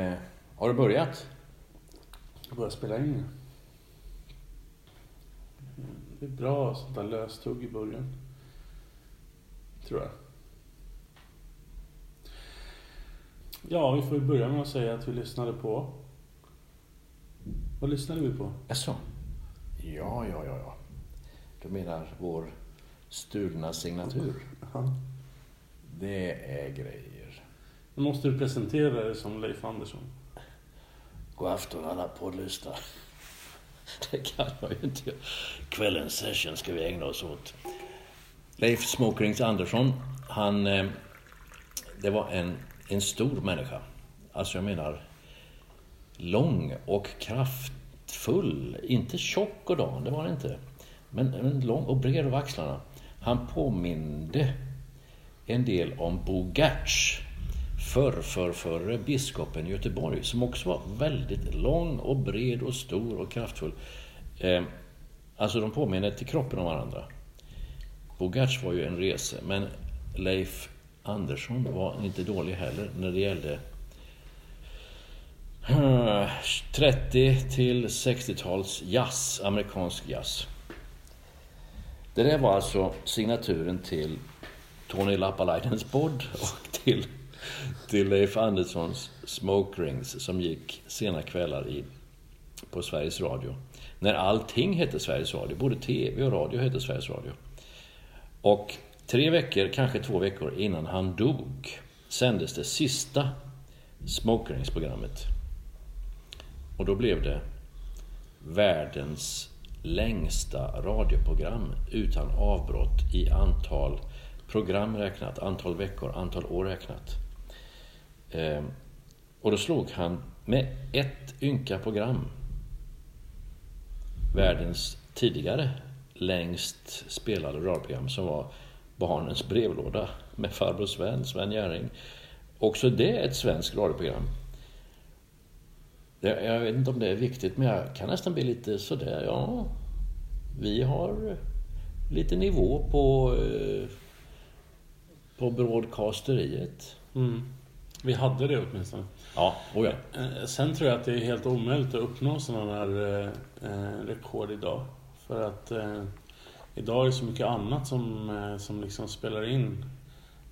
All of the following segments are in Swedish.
Eh, har du börjat? Jag börjar spela in. Det är bra sånt där löstugg i början. Tror jag. Ja, vi får ju börja med att säga att vi lyssnade på... Vad lyssnade vi på? Jaså? Ja, ja, ja, ja. Du menar vår stulna signatur? Ja. Det är grejer. Nu måste du presentera dig som Leif Andersson. God afton alla poddlyssnare. Det kan jag ju inte göra. Kvällens session ska vi ägna oss åt. Leif Smokerings Andersson, han... Eh, det var en, en stor människa. Alltså jag menar lång och kraftfull. Inte tjock och dan, det var han inte. Men, men lång och bred över axlarna. Han påminde en del om Bo Förr, för, förre biskopen i Göteborg. Som också var väldigt lång och bred och stor och kraftfull. Eh, alltså de påminner till kroppen om varandra. Bo Gertz var ju en rese, men Leif Andersson var inte dålig heller när det gällde 30 till 60-tals jazz, amerikansk jazz. Det där var alltså signaturen till Tony Lappalainens podd och till, till Leif Anderssons Smoke Rings som gick sena kvällar i, på Sveriges Radio. När allting hette Sveriges Radio, både TV och radio hette Sveriges Radio. Och tre veckor, kanske två veckor innan han dog sändes det sista Smoke Rings-programmet. Och då blev det världens längsta radioprogram utan avbrott i antal program räknat, antal veckor, antal år räknat. Eh, och då slog han med ett ynka program världens tidigare längst spelade radioprogram som var Barnens brevlåda med farbror Sven, Sven Jerring. Också det är ett svenskt radioprogram. Jag vet inte om det är viktigt, men jag kan nästan bli lite sådär, ja. Vi har lite nivå på, eh, på broadcasteriet. Mm. Vi hade det åtminstone. Ja, oh ja. Eh, Sen tror jag att det är helt omöjligt att uppnå sådana där eh, eh, rekord idag. För att eh, idag är det så mycket annat som, eh, som liksom spelar in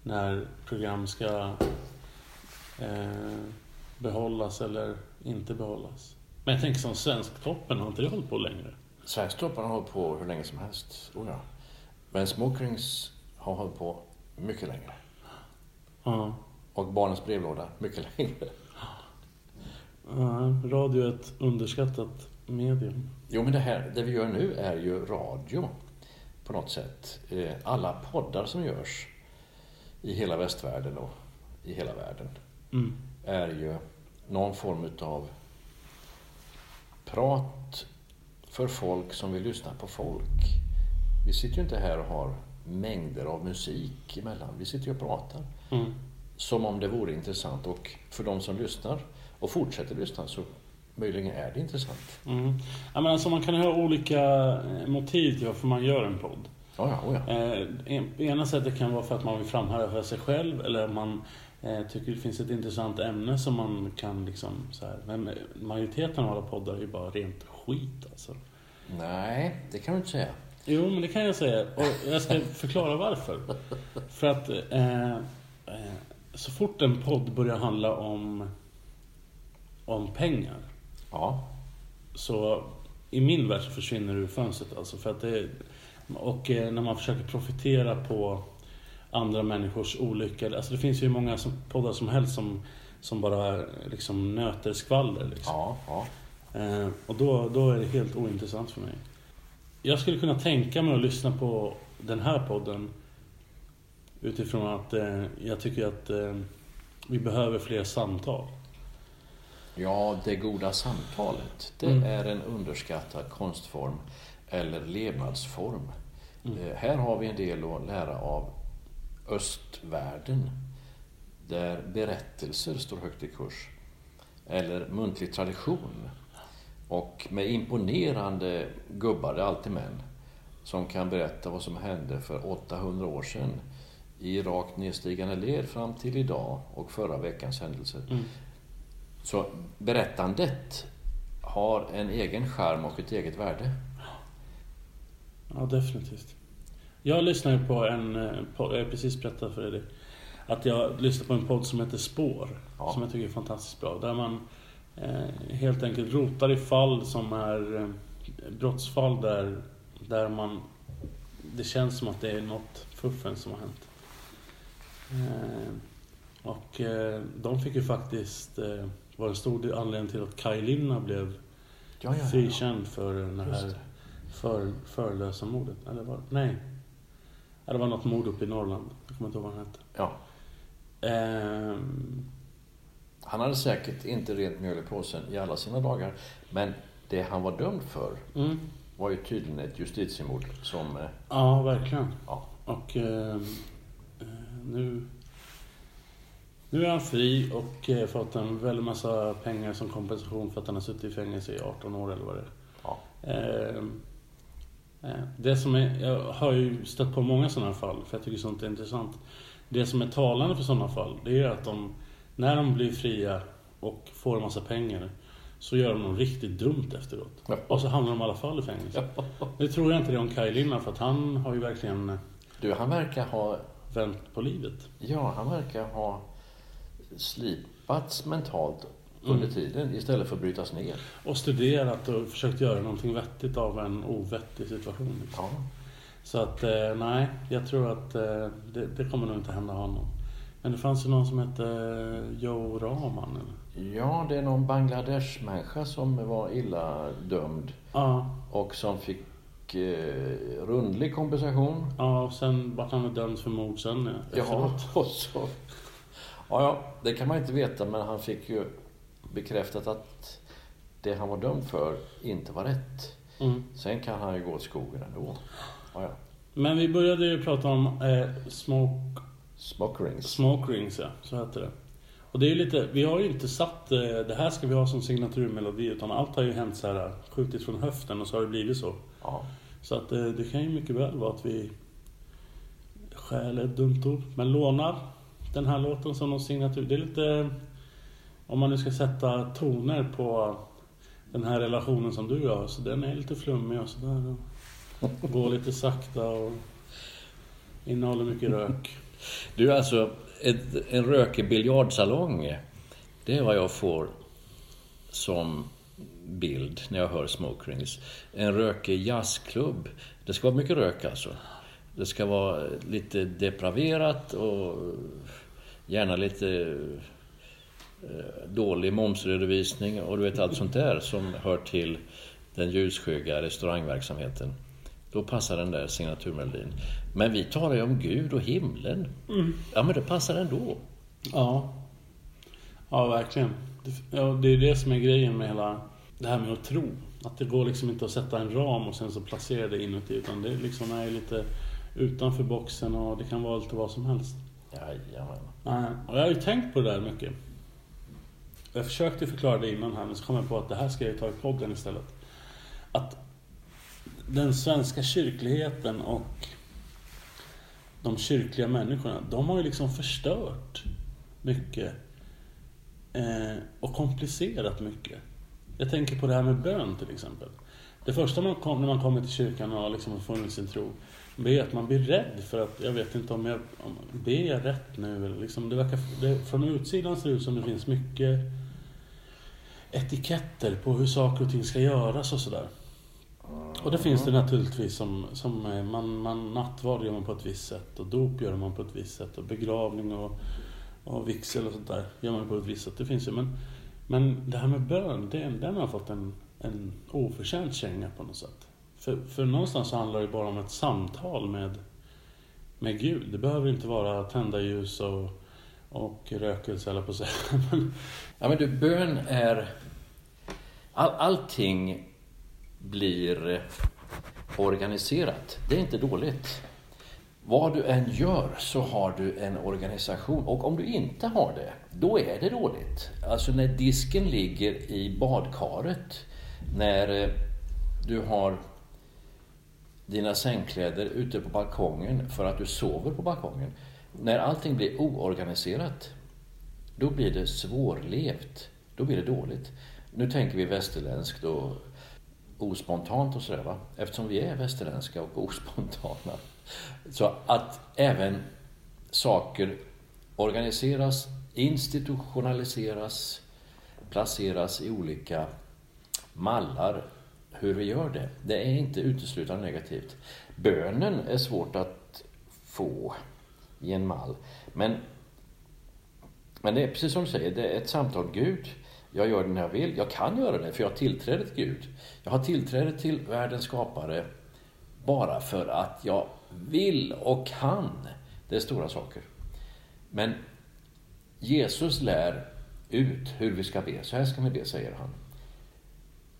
när program ska eh, behållas eller inte behållas. Men jag tänker som Svensktoppen, har inte det hållit på längre? Sverigestopparna har hållit på hur länge som helst. Oh ja. Men Smokerings har hållit på mycket längre. Ja. Och Barnens brevlåda mycket längre. Radio är ett underskattat medium. Jo, men det här, det vi gör nu är ju radio på något sätt. Eh, Alla poddar som görs i hela västvärlden och i hela världen Mm. är ju någon form utav prat för folk som vill lyssna på folk. Vi sitter ju inte här och har mängder av musik emellan. Vi sitter ju och pratar. Mm. Som om det vore intressant och för de som lyssnar och fortsätter lyssna så möjligen är det intressant. Mm. Ja, men alltså man kan ha olika eh, motiv till varför man gör en podd. Ja, ja, oh ja. Eh, en- ena sättet kan vara för att man vill framhäva sig själv eller man eh, tycker det finns ett intressant ämne som man kan liksom så här. Men majoriteten av alla poddar är ju bara rent skit alltså. Nej, det kan du inte säga. Jo, men det kan jag säga. Och jag ska förklara varför. För att eh, eh, så fort en podd börjar handla om, om pengar Ja. så i min värld så försvinner det ur fönstret alltså. För att det, och eh, när man försöker profitera på andra människors olycka. Alltså det finns ju många som, poddar som helst som, som bara liksom nöter skvaller. Liksom. Ja, ja. Eh, och då, då är det helt ointressant för mig. Jag skulle kunna tänka mig att lyssna på den här podden utifrån att eh, jag tycker att eh, vi behöver fler samtal. Ja, det goda samtalet, det Mm. är en underskattad konstform eller levnadsform. Mm. Eh, Här har vi en del att lära av östvärlden, där berättelser står högt i kurs, eller muntlig tradition. Och med imponerande gubbar, det är alltid män, som kan berätta vad som hände för 800 år sedan i rakt nedstigande led fram till idag och förra veckans händelser. Mm. Så berättandet har en egen charm och ett eget värde. Ja, definitivt. Jag lyssnar ju på en eh, podd, jag precis berättat för dig att jag lyssnar på en podd som heter Spår. Ja. Som jag tycker är fantastiskt bra. Där man eh, helt enkelt rotar i fall som är eh, brottsfall där, där man det känns som att det är något fuffens som har hänt. Eh, och eh, de fick ju faktiskt eh, var en stor anledning till att Kaj Linna blev Ja, ja, ja. frikänd för Just här för, förlösa mordet. Eller var Nej. Det var något mord uppe i Norrland. Jag kommer inte ihåg vad han hette. Ja. Ehm, Han hade säkert inte rent mjöl i påsen i alla sina dagar. Men det han var dömd för mm. var ju tydligen ett justitiemord som... Ja, verkligen. Ja, Och eh, nu, nu är han fri och eh, fått en väldig massa pengar som kompensation för att han har suttit i fängelse i 18 år eller vad det är. ja. Ehm, eh, Det som är, jag har ju stött på många sådana fall, för jag tycker sånt är intressant. Det som är talande för sådana fall, det är att de, när de blir fria och får en massa pengar, så gör de något riktigt dumt efteråt. Ja. Och så hamnar de i alla fall i fängelse. Det tror jag inte det om Kaj Linna, för att han har ju verkligen Du, han verkar ha... vänt på livet. Ja, han verkar ha slipats mentalt under Mm. tiden istället för att brytas ner. Och studerat och försökt göra någonting vettigt av en ovettig situation. Liksom. Ja. Så att, eh, nej, jag tror att eh, det, det kommer nog inte hända honom. Men det fanns ju någon som hette eh, Joe Rahman. Ja, det är någon Bangladesh-människa som var illa dömd Ja, och som fick eh, rundlig kompensation. ja, och sen vart han dömd för mord sen ja, Ja, efteråt. och så... Ja, ja, det kan man inte veta, men han fick ju bekräftat att det han var dömd för inte var rätt. Mm. Sen kan han ju gå åt skogen ändå. Ja, ja. Men vi började ju prata om eh, smoke, Smoke rings. smoke rings, ja, så heter det. Och det är ju lite, vi har ju inte satt, eh, det här ska vi ha som signaturmelodi, utan allt har ju hänt så här, skjutit från höften och så har det blivit så. Ja. Så att eh, det kan ju mycket väl vara att vi stjäl ett dumt ord, men lånar den här låten som någon signatur. Det är lite, om man nu ska sätta toner på den här relationen som du har, så den är lite flummig och sådär. Går lite sakta och innehåller mycket rök. Du, alltså, ett, en rökig biljardsalong, det är vad jag får som bild när jag hör smoke rings. En rökig jazzklubb, det ska vara mycket rök alltså. Det ska vara lite depraverat och gärna lite eh, dålig momsredovisning och du vet allt sånt där som hör till den ljusskygga restaurangverksamheten. Då passar den där signaturmelodin. Men vi talar ju om Gud och himlen. Ja, men det passar ändå. Ja. Ja, verkligen. Ja, det är det som är grejen med hela det här med att tro. Att det går liksom inte att sätta en ram och sen så placera det inuti. Utan det liksom är lite utanför boxen och det kan vara lite vad som helst. Jajamän. Och jag har ju tänkt på det där mycket. Jag försökte förklara det innan här, men så kom jag på att det här ska jag ta i podden istället. Att den svenska kyrkligheten och de kyrkliga människorna, de har ju liksom förstört mycket. Eh, och komplicerat mycket. Jag tänker på det här med bön till exempel. det första man kom, när man kommer till kyrkan och har liksom funnit sin tro, det är att man blir rädd för att, jag vet inte om jag, om, ber jag rätt nu? Eller liksom, det verkar, det, från utsidan ser det ut som det finns mycket etiketter på hur saker och ting ska göras och sådär. Och det finns det naturligtvis som, som man, man, nattvard gör man på ett visst sätt och dop gör man på ett visst sätt och begravning och, och vigsel och sånt där gör man på ett visst sätt. Det finns ju men, men det här med bön, det, den har fått en, en oförtjänt känga på något sätt. För, för någonstans så handlar det bara om ett samtal med, med Gud. Det behöver inte vara tända ljus och, och rökelse eller på att säga. ja men du, bön är... All, allting blir organiserat. Det är inte dåligt. Vad du än gör så har du en organisation och om du inte har det, då är det dåligt. Alltså när disken ligger i badkaret, när eh, du har dina sängkläder ute på balkongen för att du sover på balkongen. När allting blir oorganiserat, då blir det svårlevt. Då blir det dåligt. Nu tänker vi västerländskt och ospontant och sådär va. Eftersom vi är västerländska och ospontana. Så att även saker organiseras, institutionaliseras, placeras i olika mallar hur vi gör det. Det är inte uteslutande negativt. Bönen är svårt att få i en mall. Men, men det är precis som du säger, det är ett samtal. Gud, jag gör det när jag vill. Jag kan göra det för jag har tillträde till Gud. Jag har tillträde till världens skapare bara för att jag vill och kan. Det är stora saker. Men Jesus lär ut hur vi ska be. Så här ska vi be, säger han.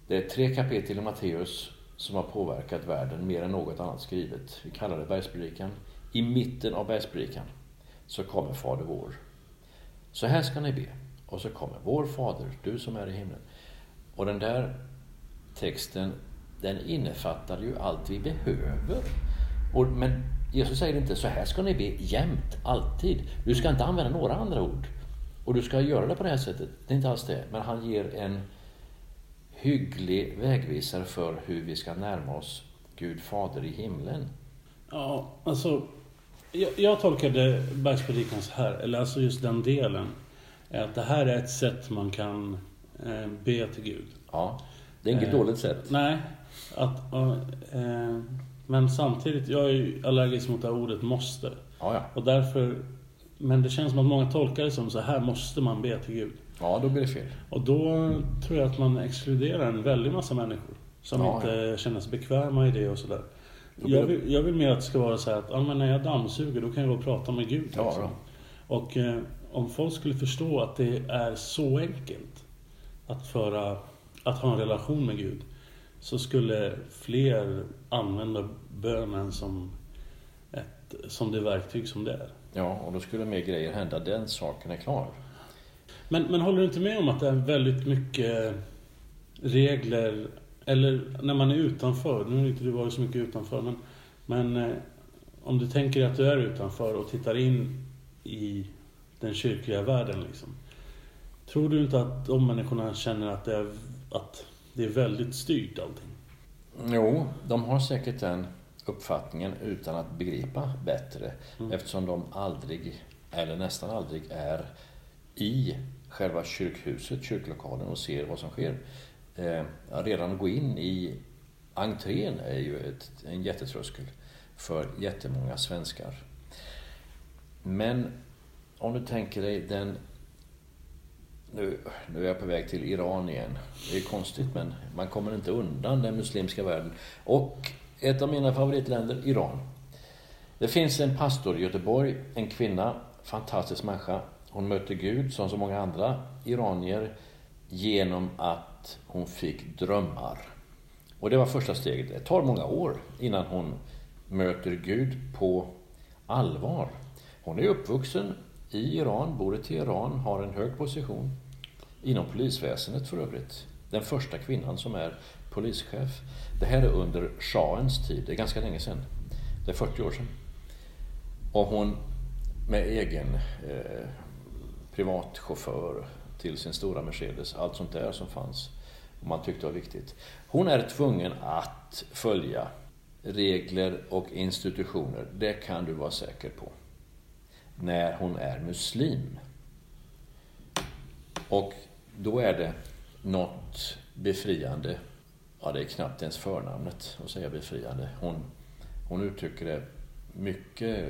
Det är tre kapitel i Matteus som har påverkat världen mer än något annat skrivet. Vi kallar det bergspredikan. I mitten av bergspredikan så kommer Fader vår. Så här ska ni be. Och så kommer Vår Fader, du som är i himlen. Och den där texten, den innefattar ju allt vi behöver. Och, men Jesus säger inte så här ska ni be jämt, alltid. Du ska inte använda några andra ord. Och du ska göra det på det här sättet. Det är inte alls det. Men han ger en hygglig vägvisare för hur vi ska närma oss Gud Fader i himlen. Ja, alltså jag, jag tolkade bergspredikan så här, eller alltså just den delen är att det här är ett sätt man kan eh, be till Gud. Ja, det är inget eh, dåligt sätt. Nej, att, eh, men samtidigt, jag är ju allergisk mot det här ordet måste. Ja, ja. Och därför, men det känns som att många tolkar det som så här måste man be till Gud. Ja, då blir det fel. Och då tror jag att man exkluderar en väldig massa människor som ja, inte ja. känner sig bekväma i det och sådär. Jag vill, jag vill mer att det ska vara så här att ja, men när jag dammsuger då kan jag gå och prata med Gud. Liksom. Ja, och eh, om folk skulle förstå att det är så enkelt att, föra, att ha en relation med Gud så skulle fler använda bönen som, ett, som det verktyg som det är. Ja, och då skulle mer grejer hända. Den saken är klar. Men, men håller du inte med om att det är väldigt mycket regler, eller när man är utanför, nu har inte du varit så mycket utanför, men, men eh, om du tänker att du är utanför och tittar in i den kyrkliga världen liksom. Tror du inte att de människorna känner att det är, att det är väldigt styrt allting? Jo, de har säkert den uppfattningen utan att begripa bättre. Mm. Eftersom de aldrig, eller nästan aldrig, är i själva kyrkhuset, kyrklokalen och ser vad som sker. Eh, redan att gå in i entrén är ju ett, en jättetröskel för jättemånga svenskar. Men om du tänker dig den... Nu, nu är jag på väg till Iran igen. Det är konstigt men man kommer inte undan den muslimska världen. Och ett av mina favoritländer, Iran. Det finns en pastor i Göteborg, en kvinna, fantastisk människa. Hon mötte Gud, som så många andra iranier, genom att hon fick drömmar. Och det var första steget. Det tar många år innan hon möter Gud på allvar. Hon är uppvuxen i Iran, bor i Teheran, har en hög position. Inom polisväsendet för övrigt. Den första kvinnan som är polischef. Det här är under shahens tid, det är ganska länge sedan. Det är 40 år sedan. Och hon med egen eh, privatchaufför till sin stora Mercedes, allt sånt där som fanns. Och man tyckte var viktigt. Hon är tvungen att följa regler och institutioner. Det kan du vara säker på. När hon är muslim. Och då är det något befriande. Ja, det är knappt ens förnamnet att säga befriande. Hon, hon uttrycker det mycket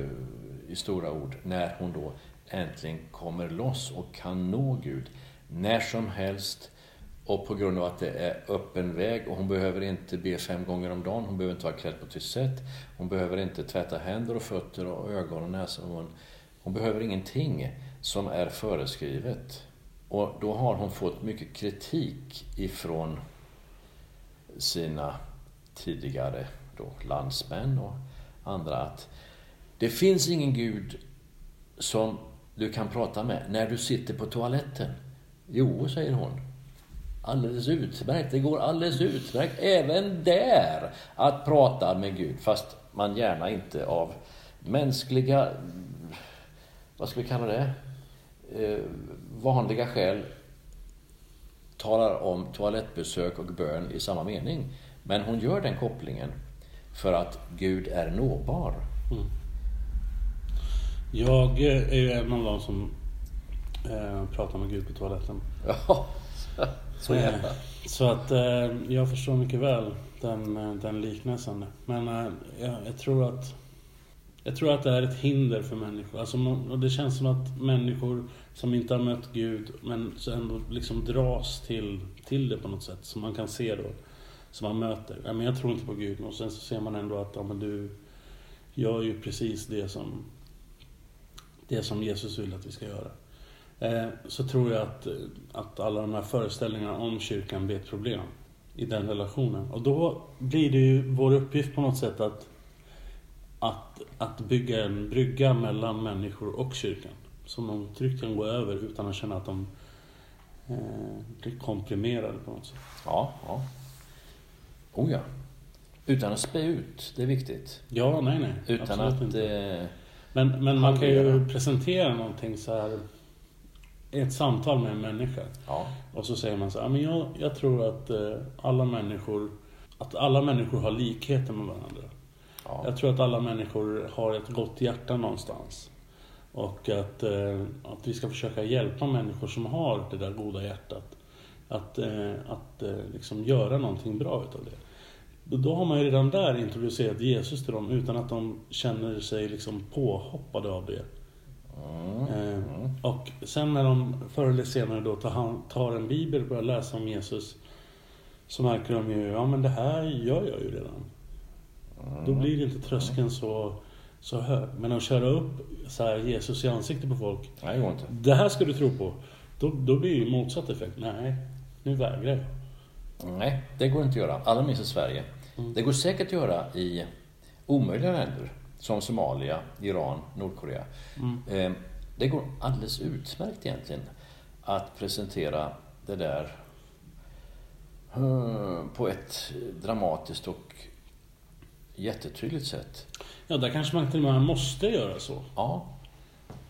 i stora ord när hon då äntligen kommer loss och kan nå Gud när som helst och på grund av att det är öppen väg och hon behöver inte be fem gånger om dagen, hon behöver inte vara klädd på ett visst sätt, hon behöver inte tvätta händer och fötter och ögon och näsa. Hon, hon behöver ingenting som är föreskrivet. Och då har hon fått mycket kritik ifrån sina tidigare då landsmän och andra att det finns ingen Gud som du kan prata med när du sitter på toaletten. Jo, säger hon. Alldeles utmärkt. Det går alldeles utmärkt även där att prata med Gud. Fast man gärna inte av mänskliga, vad ska vi kalla det, eh, vanliga skäl talar om toalettbesök och bön i samma mening. Men hon gör den kopplingen för att Gud är nåbar. Mm. Jag är ju en av de som eh, pratar med Gud på toaletten. Ja, så gärna. Eh, så att eh, jag förstår mycket väl den, eh, den liknelsen. Men eh, jag, jag, tror att jag tror att det är ett hinder för människor. Alltså, och det känns som att människor som inte har mött Gud men ändå liksom dras till, till det på något sätt. Som man kan se då. Som man möter. Ja, men jag tror inte på Gud. Och sen så ser man ändå att ja, men du gör ju precis det som det som Jesus vill att vi ska göra. Eh, så tror jag att, att alla de här föreställningarna om kyrkan blir ett problem i den relationen. Och då blir det ju vår uppgift på något sätt att, att, att bygga en brygga mellan människor och kyrkan. Som de tryggt kan gå över utan att känna att de eh, blir komprimerade på något sätt. Ja, ja. Oh ja. Utan att spä ut, det är viktigt. Ja, nej, nej. Utan att... Inte. Men, men man kan ju presentera någonting så här i ett samtal med en människa. Ja. Och så säger man så här, men jag, jag tror att eh, alla människor att alla människor har likheter med varandra. Ja. Jag tror att alla människor har ett gott hjärta någonstans. Och att, eh, att vi ska försöka hjälpa människor som har det där goda hjärtat. Att, eh, att liksom göra någonting bra utav det. Då har man ju redan där introducerat Jesus till dem utan att de känner sig liksom påhoppade av det. Mm. Och sen när de förr eller senare då tar en bibel och börjar läsa om Jesus så märker de ju, ja men det här gör jag ju redan. Mm. Då blir inte tröskeln så, så hög. Men att köra upp så här Jesus i ansiktet på folk. Nej, inte. Det här ska du tro på. Då, då blir det ju motsatt effekt. Nej, nu vägrar jag. Nej, det går inte att göra. Allra minst i Sverige. Mm. Det går säkert att göra i omöjliga länder som Somalia, Iran, Nordkorea. Mm. Eh, det går alldeles utmärkt egentligen att presentera det där eh, på ett dramatiskt och jättetydligt sätt. Ja, där kanske man till och med måste göra så. Ja.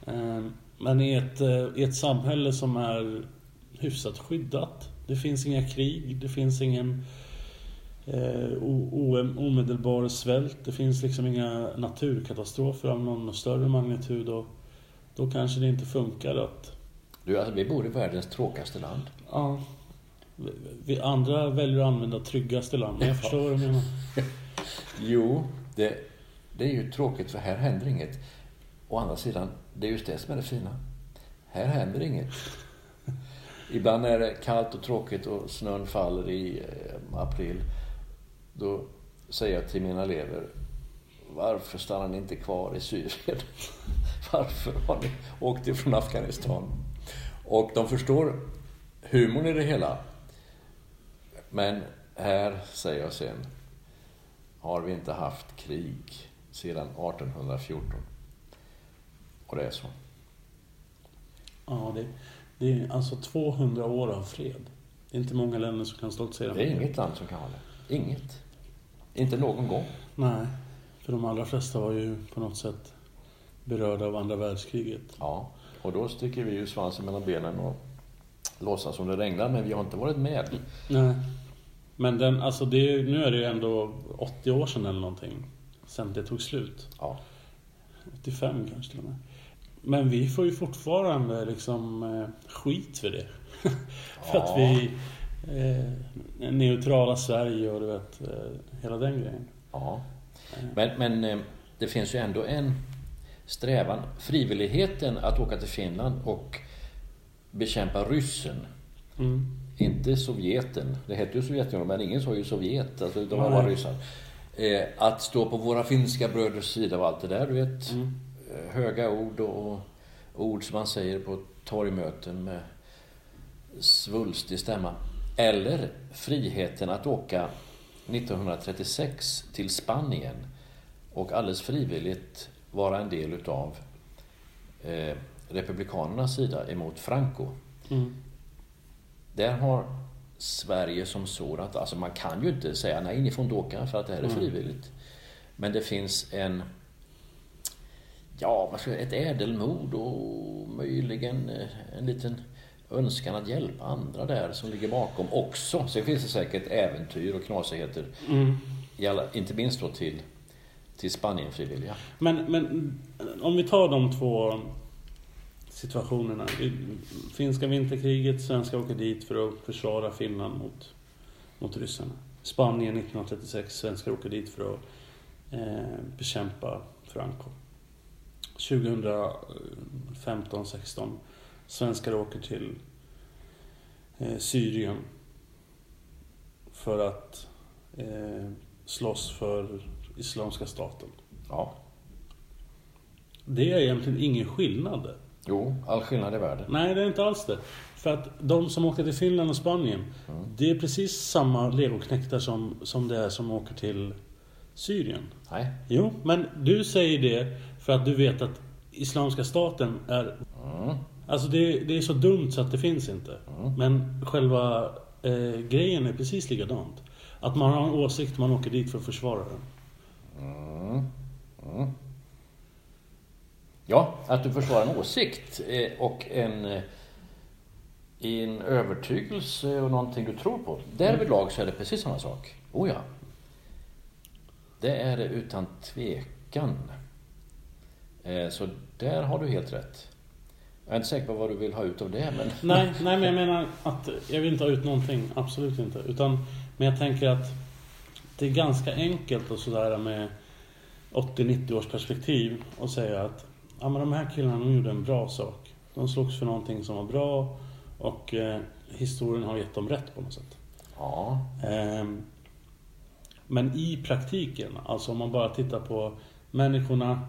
Eh, men i ett, i ett samhälle som är hyfsat skyddat. Det finns inga krig, det finns ingen eh, omedelbar svält. Det finns liksom inga naturkatastrofer av någon större magnitud. Och då kanske det inte funkar att... Du, alltså, vi bor i världens tråkigaste land. Ja. Vi andra väljer att använda tryggaste land. Jag förstår vad du menar. jo, det, det är ju tråkigt för här händer inget. Å andra sidan, det är just det som är det fina. Här händer inget. Ibland är det kallt och tråkigt och snön faller i eh, april. Då säger jag till mina elever, varför stannar ni inte kvar i Syrien? varför har ni åkt ifrån Afghanistan? Och de förstår humorn i det hela. Men här, säger jag sen, har vi inte haft krig sedan 1814. Och det är så. Ja, det, det är alltså 200 år av fred. Det är inte många länder som kan stoltsera med det. är inget land som kan ha det. Inget. Inte någon gång. Nej, för de allra flesta var ju på något sätt berörda av andra världskriget. Ja, och då sticker vi ju svansen mellan benen och låtsas som det regnar, men vi har inte varit med. Nej. Men den, alltså det, nu är det ju ändå 80 år sedan eller någonting. Sen det tog slut. Ja. 85 kanske till och med. Men vi får ju fortfarande liksom eh, skit för det. för att vi... Eh, neutrala Sverige och du vet, eh, hela den grejen. ja. Men, men eh, det finns ju ändå en strävan. Frivilligheten att åka till Finland och bekämpa ryssen. Mm. Inte Sovjeten. Det hette ju Sovjetunionen, men ingen sa ju Sovjet. Alltså, de var bara ryssar. Eh, att stå på våra finska bröders sida och allt det där, du vet. Mm. Eh, Höga ord och, och ord som man säger på torgmöten med svulstig stämma. Eller friheten att åka 1936 till Spanien och alldeles frivilligt vara en del utav eh, Republikanernas sida emot Franco. Mm. Där har Sverige som sådant, alltså man kan ju inte säga nej, ni får inte åka för att det här är Mm. frivilligt. Men det finns en, ja, vad ska jag, ett ädelmod och möjligen eh, en liten önskan att hjälpa andra där som ligger bakom också. Sen finns det säkert äventyr och knasigheter, Mm. alla, inte minst då till, till Spanienfrivilliga. Men, men om vi tar de två situationerna. Finska vinterkriget, svenskar åker dit för att försvara Finland mot, mot ryssarna. Spanien 1936, svenskar åker dit för att eh, bekämpa Franco. 2015-16, svenskar åker till eh, Syrien för att eh, slåss för Islamiska staten. Ja, Det är egentligen ingen skillnad. Jo, all skillnad i världen. Nej, det är inte alls det. För att de som åker till Finland och Spanien, det är precis samma legoknektar som, som det är som åker till Syrien. Nej, Jo, men du säger det för att du vet att Islamiska staten är... Alltså det, det är så dumt så att det finns inte. Men själva eh, grejen är precis likadant. Att man har en åsikt, man åker dit för att försvara den. Ja, att du försvarar en åsikt eh, och en, eh, en övertygelse och någonting du tror på. Därvidlag så är det precis samma sak. Oh ja. Det är det utan tvekan. Eh, så där har du helt rätt. Jag är inte säker på vad du vill ha ut av det, men... Nej, nej, men jag menar att jag vill inte ha ut någonting. Absolut inte. Utan, men jag tänker att det är ganska enkelt och sådär med 80-90 års perspektiv och säga att ja, men de här killarna de gjorde en bra sak. De slogs för någonting som var bra och eh, historien har gett dem rätt på något sätt. Ja, Ehm, Men i praktiken, alltså om man bara tittar på människorna,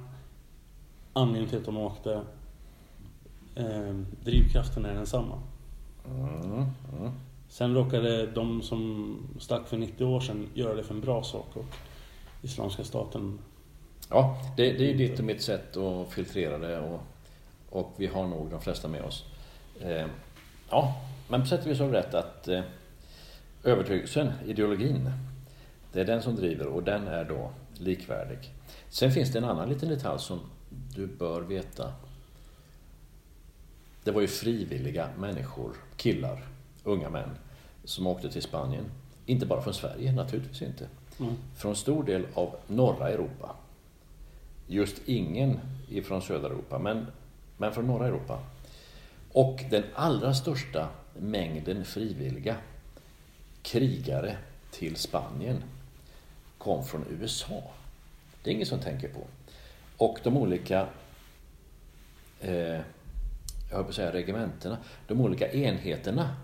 anledningen till att de åkte, ehm, drivkraften är densamma. Sen råkade de som stack för 90 år sedan göra det för en bra sak och Islamiska staten... ja det, det är ditt och mitt sätt att filtrera det och, och vi har nog de flesta med oss. Eh, Ja, men på sätt och vis har du rätt att eh, övertygelsen, ideologin, det är den som driver och den är då likvärdig. Sen finns det en annan liten detalj som du bör veta. Det var ju frivilliga människor, killar, unga män, som åkte till Spanien. Inte bara från Sverige, naturligtvis inte. Från stor del av norra Europa. Just ingen ifrån södra Europa, men, men från norra Europa. Och den allra största mängden frivilliga krigare till Spanien kom från USA. Det är ingen som tänker på. Och de olika, eh, jag höll på att säga regementena, de olika enheterna,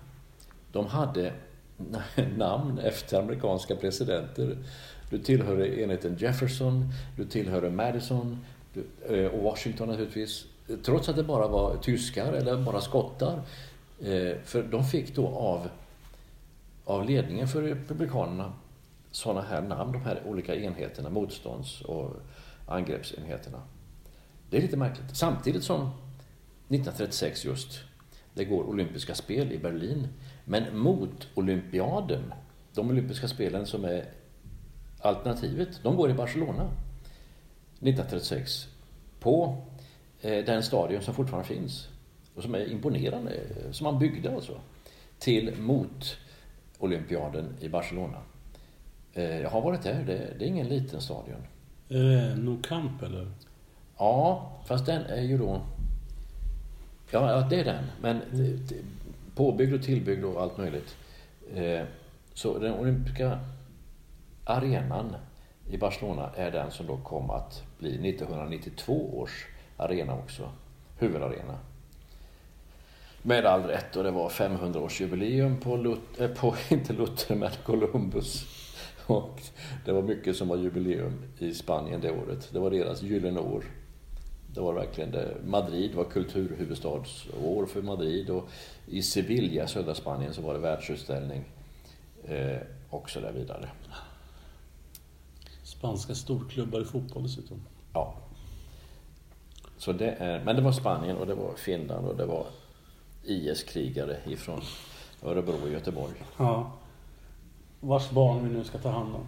de hade namn efter amerikanska presidenter. Du tillhörde enheten Jefferson, du tillhörde Madison du, eh, och Washington naturligtvis. Trots att det bara var tyskar eller bara skottar. Eh, för de fick då av, av ledningen för Republikanerna sådana här namn, de här olika enheterna, motstånds och angreppsenheterna. Det är lite märkligt. Samtidigt som 1936 just, det går olympiska spel i Berlin. Men mot olympiaden, de olympiska spelen som är alternativet, de går i Barcelona 1936. På eh, den stadion som fortfarande finns och som är imponerande, som man byggde alltså. till mot olympiaden i Barcelona. Eh, jag har varit där, det, är ingen liten stadion. Är det Nou Camp eller? Ja, fast den är ju då... Ja, det är den. Men påbyggd och tillbyggd och allt möjligt. Eh, Så den olympiska arenan i Barcelona är den som då kom att bli 1992 års arena också. Huvudarena. Med all rätt och det var 500-årsjubileum på, Lut- eh, på, inte Luther, men Columbus. Och det var mycket som var jubileum i Spanien det året. Det var deras gyllene år. Det var verkligen det. Madrid var kulturhuvudstadsår för Madrid och i Sevilla, södra Spanien, så var det världsutställning eh, och så där vidare. Spanska storklubbar i fotboll dessutom. Ja. Så det är, men det var Spanien och det var Finland och det var IS-krigare ifrån Örebro och Göteborg. Ja. Vars barn vi nu ska ta hand om.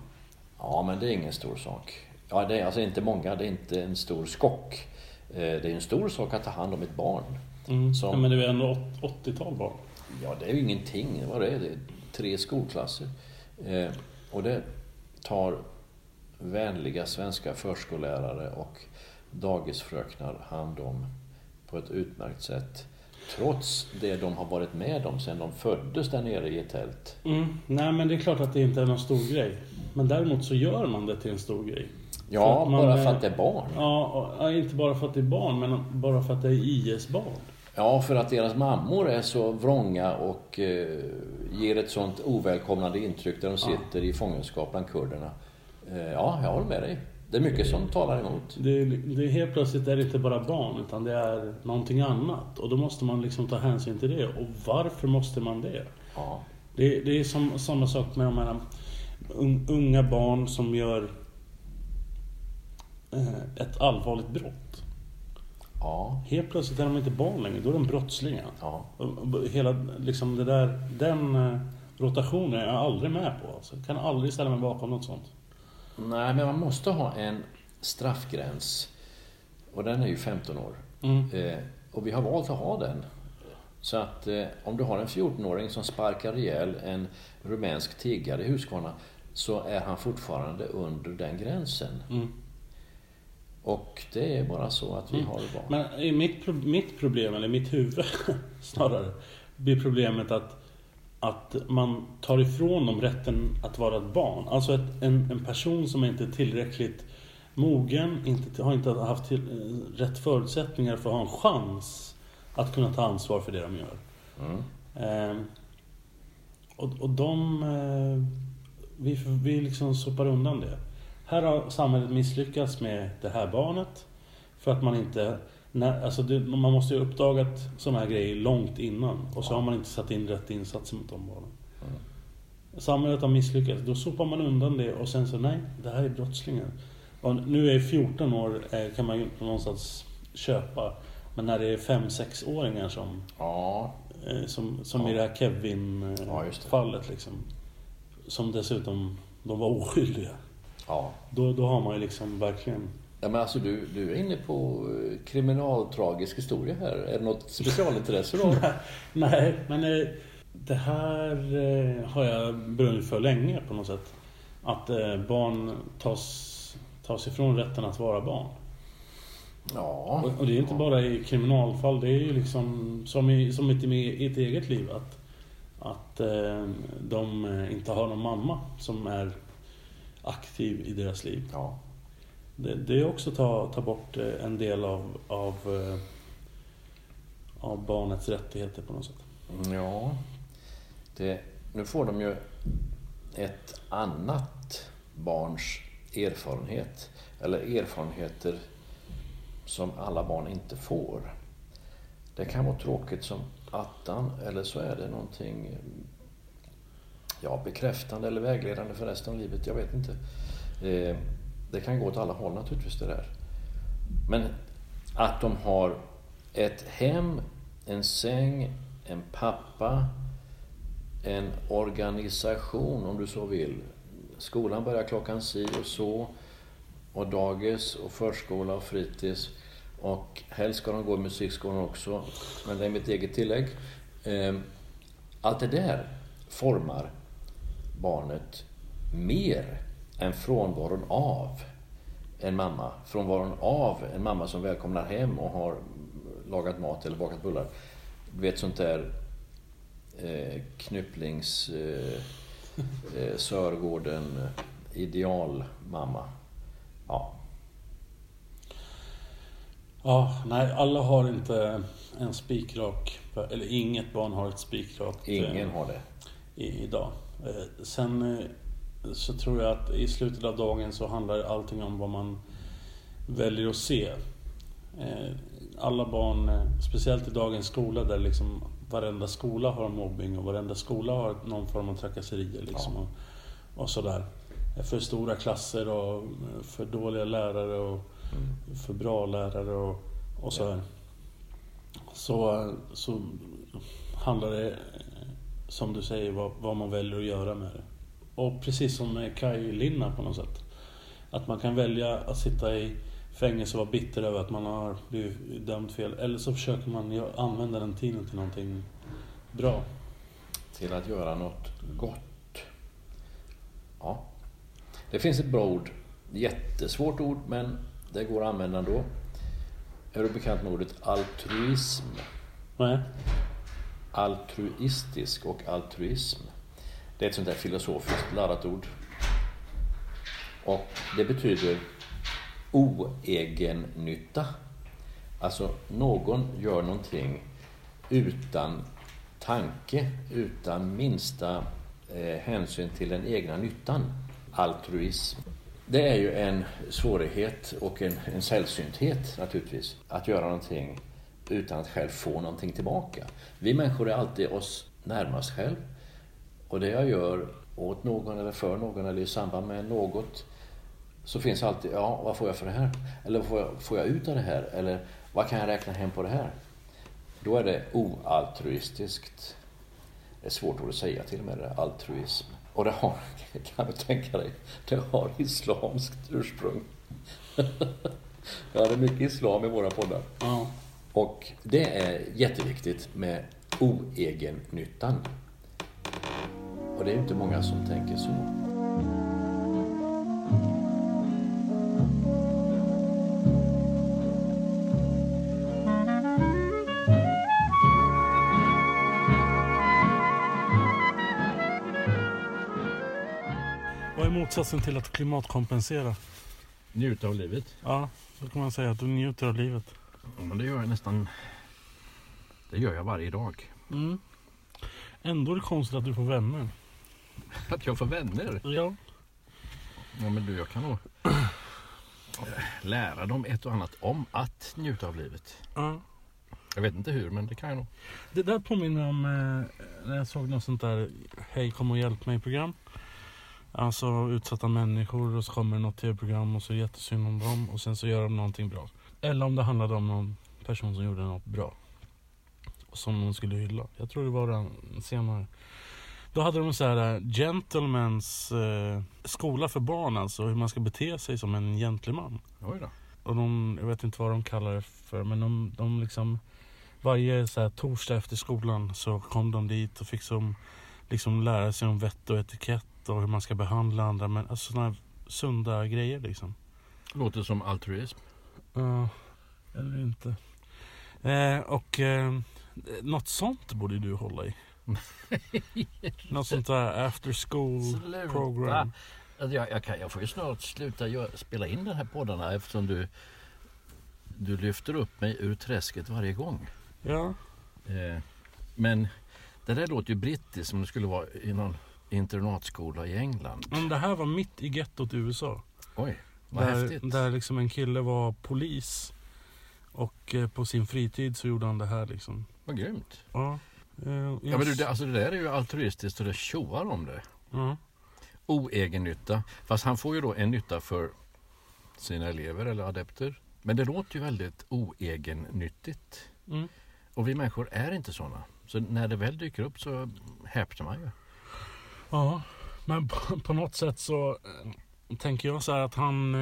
Ja, men det är ingen stor sak. Ja, det är alltså inte många, det är inte en stor skock. Eh, Det är en stor sak att ta hand om ett barn. Mm. Som- Ja, men det är ändå åt- 80-tal barn. Ja, det är ju ingenting. Vad är, det tre skolklasser. Eh, och det tar vänliga svenska förskollärare och dagisfröknar hand om på ett utmärkt sätt. Trots det de har varit med om sedan de föddes där nere i ett tält. Mm. Nej, men det är klart att det inte är någon stor grej. Men däremot så gör man det till en stor grej. För Ja, man bara är- för att det är barn. Ja, och, ja, inte bara för att det är barn, men bara för att det är IS-barn. Ja, för att deras mammor är så vrånga och eh, ger ett sånt ovälkomnande intryck där de sitter i fångenskap bland kurderna. Eh, ja, jag håller med dig. Det är mycket som talar emot. Det, det helt plötsligt är det inte bara barn, utan det är någonting annat. Och då måste man liksom ta hänsyn till det. Och varför måste man det? Ja, Det, det är som, samma sak med de här un, unga barn som gör eh, ett allvarligt brott. ja, Helt plötsligt är de inte barn längre, då är de brottslingar. ja. Hela liksom det där, den eh, rotationen är jag aldrig med på. Alltså. Jag kan aldrig ställa mig bakom något sånt. Nej, men man måste ha en straffgräns. Och den är ju 15 år. Mm. Eh, och vi har valt att ha den. Så att eh, om du har en 14-åring som sparkar ihjäl en rumänsk tiggare i Huskvarna så är han fortfarande under den gränsen. Mm. Och det är bara så att vi har valt. Men i mitt, mitt problem, eller mitt huvud snarare, blir problemet att, att man tar ifrån dem rätten att vara ett barn. Alltså ett, en, en person som inte är tillräckligt mogen, inte, har inte haft till, eh, rätt förutsättningar för att ha en chans att kunna ta ansvar för det de gör. Mm. Ehm, och, och de... Eh, vi, vi liksom sopar undan det. Här har samhället misslyckats med det här barnet. För att man inte... När, alltså det, man måste ju ha uppdagat sådana här grejer långt innan. Och så har man inte satt in rätt insatser mot de barnen. Samhället har misslyckats. Då sopar man undan det och sen så, nej, det här är brottslingar. Och nu är 14 år, eh, kan man ju inte någonstans köpa. Men när det är 5-6-åringar som Ja, Eh, Som, som Ja. i det här Ja. Kevin-fallet liksom. Som dessutom, de var oskyldiga. ja. Då, då har man ju liksom verkligen... Ja, men alltså du, du är inne på eh, kriminaltragisk historia här. Är det något specialintresse då? Nej, men eh, det här eh, har jag brunnit för länge på något sätt. Att barn tas, tas ifrån rätten att vara barn. Ja. Och, och det är inte bara i kriminalfall, det är ju liksom som i, som i, ett eget liv. Att, att de inte har någon mamma som är aktiv i deras liv. Ja. Det, det är också att ta, ta bort eh, en del av, av, eh, av barnets rättigheter på något sätt. Mm, ja. Det, nu får de ju ett annat barns erfarenhet. Eller erfarenheter som alla barn inte får. Det kan vara tråkigt som attan eller så är det någonting ja, bekräftande eller vägledande för resten av livet. Jag vet inte. Eh, det kan gå åt alla håll naturligtvis det där. Men att de har ett hem, en säng, en pappa, en organisation om du så vill. Skolan börjar klockan si och så. Och dagis och förskola och fritids. Och helst ska de gå i musikskolan också. Men det är mitt eget tillägg. Ehm, allt det där formar barnet mer än frånvaron av en mamma. Frånvaron av en mamma som välkomnar hem och har lagat mat eller bakat bullar. Du vet sånt där eh, knypplings... Eh, eh, Sörgården idealmamma. Ja. Ja, nej, alla har inte en spikrak, eller inget barn har ett spikrakt Ingen har det. i, idag. Eh, Sen eh, så tror jag att i slutet av dagen så handlar allting om vad man väljer att se. Eh, Alla barn, eh, speciellt i dagens skola där liksom varenda skola har mobbing och varenda skola har någon form av trakasserier liksom och, och sådär. För stora klasser och för dåliga lärare och för bra lärare och, och så här. Så, så handlar det, eh, som du säger, vad, vad man väljer att göra med det. Och precis som med Kaj Linna på något sätt. Att man kan välja att sitta i fängelse och vara bitter över att man har blivit dömd fel. Eller så försöker man använda den tiden till någonting bra. Till att göra något gott. Ja. Det finns ett bra ord. Jättesvårt ord, men det går att använda ändå. Är du bekant med ordet altruism? Nej? Altruistisk och altruism. Det är ett sånt där filosofiskt laddat ord. Och det betyder oegennytta. Alltså, någon gör någonting utan tanke, utan minsta eh, hänsyn till den egna nyttan. Altruism. Det är ju en svårighet och en, en sällsynthet naturligtvis, att göra någonting utan att själv få någonting tillbaka. Vi människor är alltid oss närmast själv. Och det jag gör åt någon eller för någon eller i samband med något så finns alltid, ja, vad får jag för det här? Eller får jag, får jag ut av det här? Eller vad kan jag räkna hem på det här? Då är det oaltruistiskt. Det är svårt ord att säga till och med det, altruism. Och det har, kan du tänka dig, det har islamskt ursprung. ja, det är mycket islam i våra poddar. Ja. Och det är jätteviktigt med oegennyttan. Och det är inte många som tänker så. Vad är motsatsen till att klimatkompensera? Njuta av livet. Ja, så kan man säga att du njuter av livet. Ja, men det gör jag nästan... Det gör jag varje dag. Mm. Ändå är det konstigt att du får vänner. Att jag får vänner. Ja. Ja, men du, jag kan nog lära dem ett och annat om att njuta av livet. ja. Jag vet inte hur, men det kan jag nog. Det där påminner om eh, när jag såg något sånt där Hej kom och hjälp mig program. Alltså utsatta människor och så kommer något tv-program och så är det jättesynd om dem och sen så gör de någonting bra. Eller om det handlade om någon person som gjorde något bra. Och som de skulle hylla. Jag tror det var den senare. Då hade de en sån här gentlemans eh, skola för barn alltså. Hur man ska bete sig som en gentleman. Oj då. Och de, jag vet inte vad de kallar det för, men de, de liksom varje så här, torsdag efter skolan så kom de dit och fick som, liksom lära sig om vett och etikett och hur man ska behandla andra men alltså sådana sunda grejer liksom. Låter som altruism. Ja, eller inte. Eh, och eh, något sånt borde du hålla i. något sånt där after school program. Alltså, jag, jag, kan, jag får ju snart sluta spela in den här poddarna eftersom du, du lyfter upp mig ur träsket varje gång. Ja, Eh, men det där låter ju brittiskt som det skulle vara i någon internatskola i England. men det här var mitt i gettot i USA. Oj, vad där, häftigt. där liksom en kille var polis. Och eh, på sin fritid så gjorde han det här liksom. Vad grymt. Ja. Eh, Ja, men du, det, alltså det där är ju altruistiskt och det tjoar om det. ja. Oegennytta. Fast han får ju då en nytta för sina elever eller adepter. Men det låter ju väldigt oegennyttigt. Mm. Och vi människor är inte sådana. Så när det väl dyker upp så häpnar man ju. Ja, men på, på något sätt så eh, tänker jag så här att han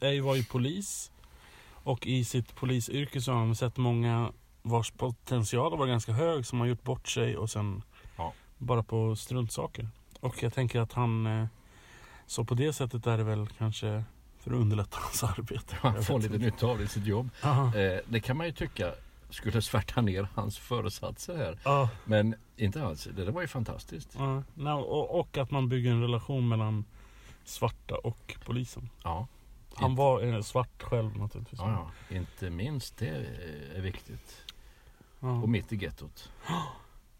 är, var ju polis. Och i sitt polisyrke så har han sett många vars potential var ganska hög som har gjort bort sig och sen Ja. Bara på struntsaker. Och jag tänker att han... eh, Så på det sättet är det väl kanske för att underlätta hans arbete. Han får lite nytta av det i sitt jobb. Aha. Eh, det kan man ju tycka skulle svärta ner hans föresatser här. Ja, Men inte alls. Det där var ju fantastiskt. ja. Och, och att man bygger en relation mellan svarta och polisen. Ja. Han Inte- var eh, svart själv naturligtvis. Ja, ja. Inte minst det är viktigt. Ja. Och mitt i gettot.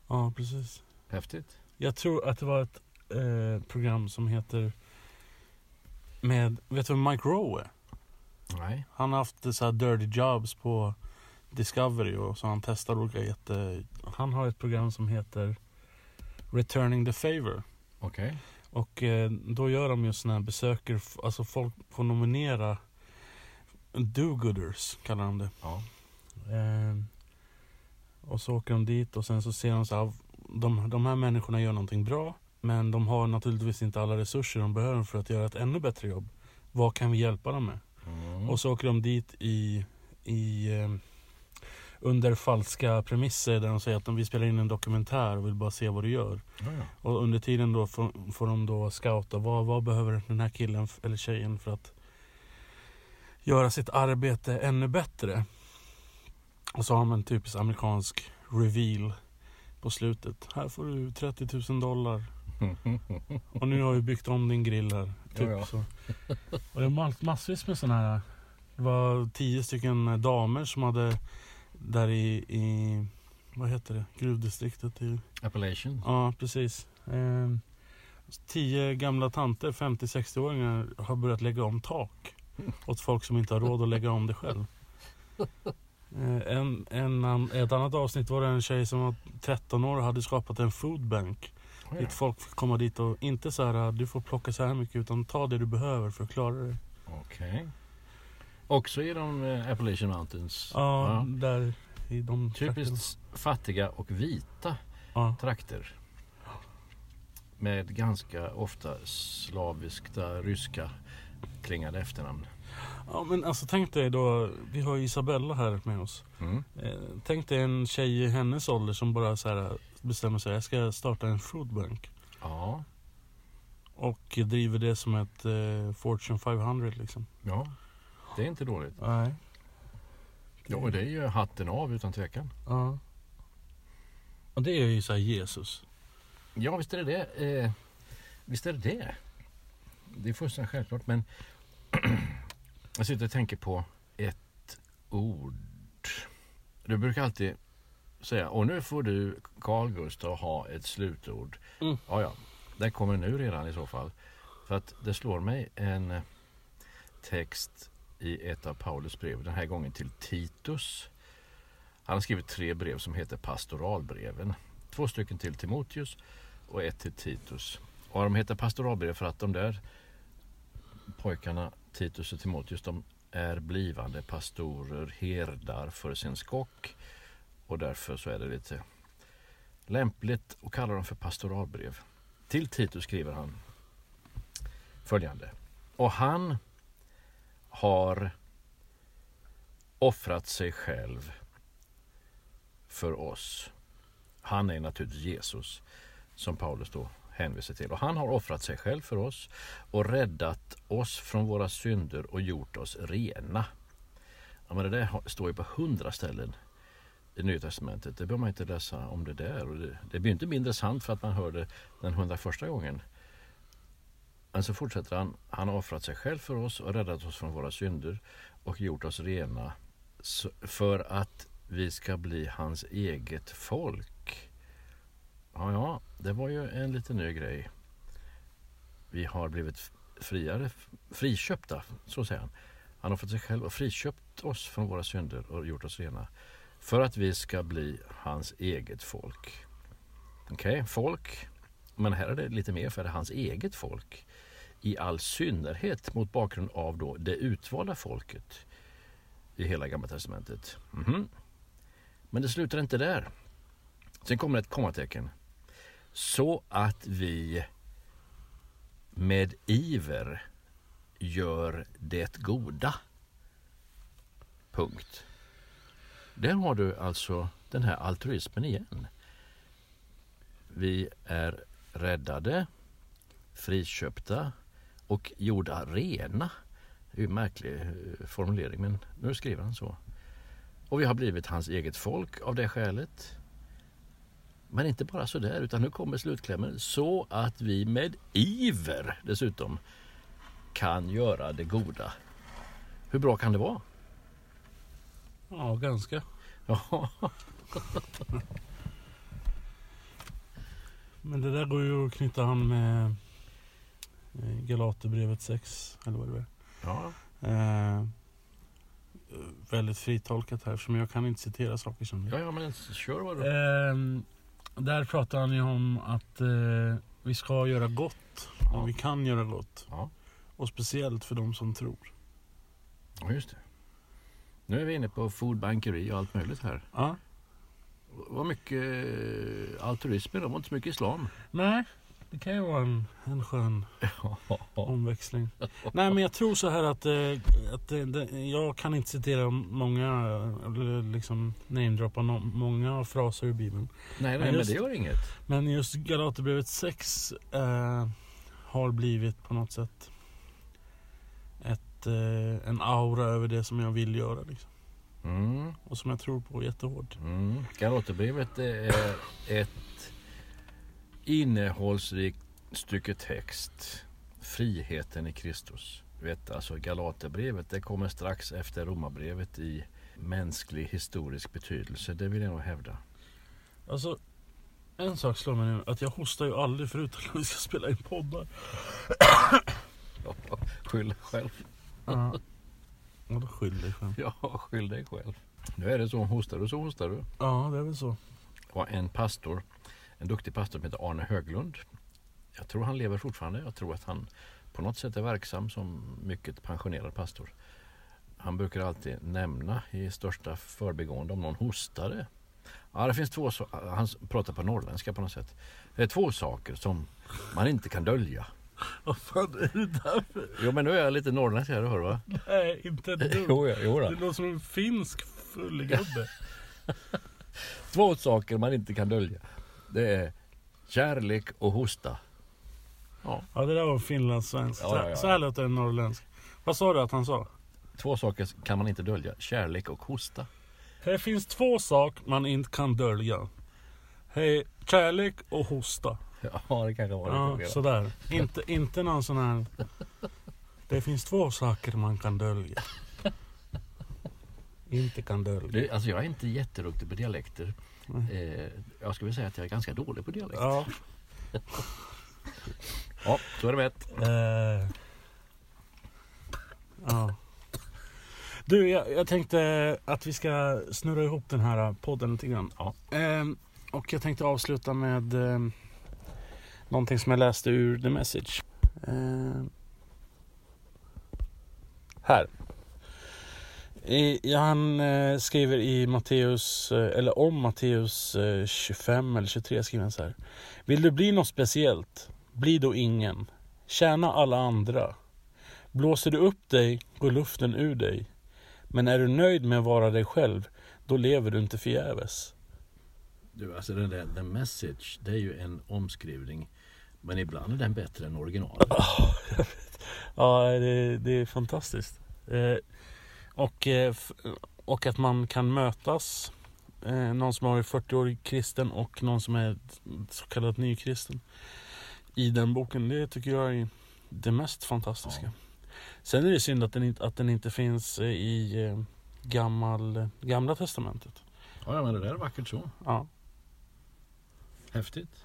ja, precis. Häftigt. Jag tror att det var ett eh, program som heter med, vet du vem Mike Rowe är? Nej. Han har haft så här dirty jobs på Discovery och så han testar olika jätte... Han har ett program som heter Returning the Favor. Okej. Och eh, då gör de just såna här besöker, alltså folk får nominera do-gooders kallar de det. Ja. Eh, och så åker de dit och sen så ser de så här, de, de här människorna gör någonting bra. Men de har naturligtvis inte alla resurser de behöver för att göra ett ännu bättre jobb. Vad kan vi hjälpa dem med? Mm. Och så åker de dit i, i eh, under falska premisser där de säger att de vill spela in en dokumentär och vill bara se vad du gör. Ja. Och under tiden då får, får de då scouta vad, vad behöver den här killen eller tjejen för att göra sitt arbete ännu bättre. Och så har man en typisk amerikansk reveal på slutet. Här får du 30 000 dollar. Och nu har vi byggt om din grill här. Typ Ja, ja. Så. Och det var mass- massvis med sådana här. Det var tio stycken damer som hade där i, i vad heter det, gruvdistriktet i Appellation. Ja, precis. Eh, tio gamla tanter, 50-60-åringar, har börjat lägga om tak. Åt folk som inte har råd att lägga om det själv. Eh, en, en, ett annat avsnitt var det en tjej som var 13 år och hade skapat en foodbank. Ja, ja. Dit folk fick komma dit och inte så här, du får plocka så här mycket utan ta det du behöver för att klara dig. Okej. Också i de eh, Appalachian Mountains. Ja, där i de Typiskt fattiga och vita Ja. trakter. Med ganska ofta slaviska, ryska klingande efternamn. Ja, men alltså tänk dig då, vi har ju Isabella här med oss. Mm. Eh, tänk dig en tjej i hennes ålder som bara så här bestämmer sig, jag ska starta en foodbank. Ja, Och driver det som ett eh, Fortune 500 liksom. ja. Det är inte dåligt. Nej. Ja, och det är ju hatten av utan tvekan. Ja. Och det är ju så här Jesus. Ja, visst är det det. Eh, visst är det det. Det är fullständigt självklart. Men jag sitter och tänker på ett ord. Du brukar alltid säga, och nu får du Carl Gustav ha ett slutord. Mm. Ja, ja. Det kommer nu redan i så fall. För att det slår mig en text i ett av Paulus brev, den här gången till Titus. Han har skrivit tre brev som heter pastoralbreven. Två stycken till Timoteus och ett till Titus. Och de heter pastoralbrev för att de där pojkarna, Titus och Timoteus, de är blivande pastorer, herdar för sin skock. Och därför så är det lite lämpligt att kalla dem för pastoralbrev. Till Titus skriver han följande. Och han har offrat sig själv för oss. Han är naturligtvis Jesus som Paulus då hänvisar till. Och han har offrat sig själv för oss och räddat oss från våra synder och gjort oss rena. Ja, men det där står ju på hundra ställen i Nya Testamentet. Det behöver man inte läsa om det där. Och det, det blir inte mindre sant för att man hör det den hundraförsta gången. Men så fortsätter han. Han har offrat sig själv för oss och räddat oss från våra synder och gjort oss rena för att vi ska bli hans eget folk. Ja, ja, det var ju en liten ny grej. Vi har blivit friare, friköpta, så säger han. Han har fått sig själv och friköpt oss från våra synder och gjort oss rena. För att vi ska bli hans eget folk. Okej, folk. Men här är det lite mer för det är hans eget folk. I all synnerhet mot bakgrund av då det utvalda folket i hela Gamla Testamentet. Mhm. Men det slutar inte där. Sen kommer ett kommatecken. Så att vi med iver gör det goda. Punkt. Där har du alltså den här altruismen igen. Vi är räddade, friköpta och gjorda rena. Det är ju en märklig eh, formulering men nu skriver han så. Och vi har blivit hans eget folk av det skälet. Men inte bara så där utan nu kommer slutklämmen. Så att vi med iver dessutom kan göra det goda. Hur bra kan det vara? Ja, ganska. Ja, Men det där går ju att knyta han med eh, Galaterbrevet 6, eller vad det är. ja. Eh, väldigt fritolkat här, som jag kan inte citera saker som det. ja, ja men kör vad du Ehm, där pratar han ju om att eh, vi ska göra gott. Ja. Och vi kan göra gott. Ja. Och speciellt för de som tror. Ja, just det. Nu är vi inne på foodbankeri och allt möjligt här. Ja. Vad mycket eh, altruism det? var inte så mycket islam. Nej, det kan ju vara en, en skön omväxling. Nej men jag tror så här att, eh, att eh, det, jag kan inte citera många, eller liksom namedroppa no, många fraser ur Bibeln. Nej, nej Men men just- det gör inget. Men just Galaterbrevet 6 eh, har blivit på något sätt ett, eh, en aura över det som jag vill göra. Liksom. Mm, Och som jag tror på jättehårt. mm. Galaterbrevet är ett innehållsrikt stycke text. Friheten i Kristus. Vet, alltså Galaterbrevet det kommer strax efter Romarbrevet i mänsklig historisk betydelse. Det vill jag nog hävda. Alltså, en sak slår mig nu. Att jag hostar ju aldrig förutom när vi ska spela in poddar. Skyll dig själv. Ja. Vadå skyll dig själv? Ja, skyll dig själv. Nu är det så, hostar du så hostar du. Ja, det är väl så. var en pastor, en duktig pastor som heter Arne Höglund. Jag tror han lever fortfarande. Jag tror att han på något sätt är verksam som mycket pensionerad pastor. Han brukar alltid nämna i största förbigående om någon hostade. Ja, det finns två, han pratar på norrländska på något sätt. Det är två saker som man inte kan dölja. Vad fan är det där för... Jo men nu är jag lite norrländsk här, du hör va? Nej, inte ett dugg. Jo, jo Det då. låter som en finsk fullgubbe. Två saker man inte kan dölja. Det är kärlek och hosta. Ja, Ja, det där var finlandssvensk. Ja, ja, ja. Så här låter en norrländsk. Vad sa du att han sa? två saker kan man inte dölja. Kärlek och hosta. Det finns två saker man inte kan dölja. Hej, kärlek och hosta. Ja, det kanske var Ja, lite fel. sådär. Inte, inte någon sån här... Det finns två saker man kan dölja. Inte kan dölja. Alltså jag är inte jätteduktig på dialekter. Eh, jag skulle säga att jag är ganska dålig på dialekter. Ja. Ja, så är det med. Eh, ja. Du, jag, jag tänkte att vi ska snurra ihop den här podden lite grann. Ja. Ehm, och jag tänkte avsluta med um, någonting som jag läste ur The Message. Ehm, här. I, han eh, skriver i Matteus, eh, eller om Matteus eh, 25 eller 23 skriver han så här. Vill du bli något speciellt? Bli då ingen. Tjäna alla andra. Blåser du upp dig går luften ur dig. Men är du nöjd med att vara dig själv, då lever du inte förgäves. Du, alltså den där the message, det är ju en omskrivning. Men ibland är den bättre än originalet. Ja, det, det är fantastiskt. Eh, och, eh, och att man kan mötas. Eh, någon som har varit 40 år kristen och någon som är så kallad nykristen. I den boken. Det tycker jag är det mest fantastiska. Sen är det synd att den, inte- att den inte finns eh, i gammal, gamla testamentet. Ja, ja, men det där är vackert så. Ja. Häftigt.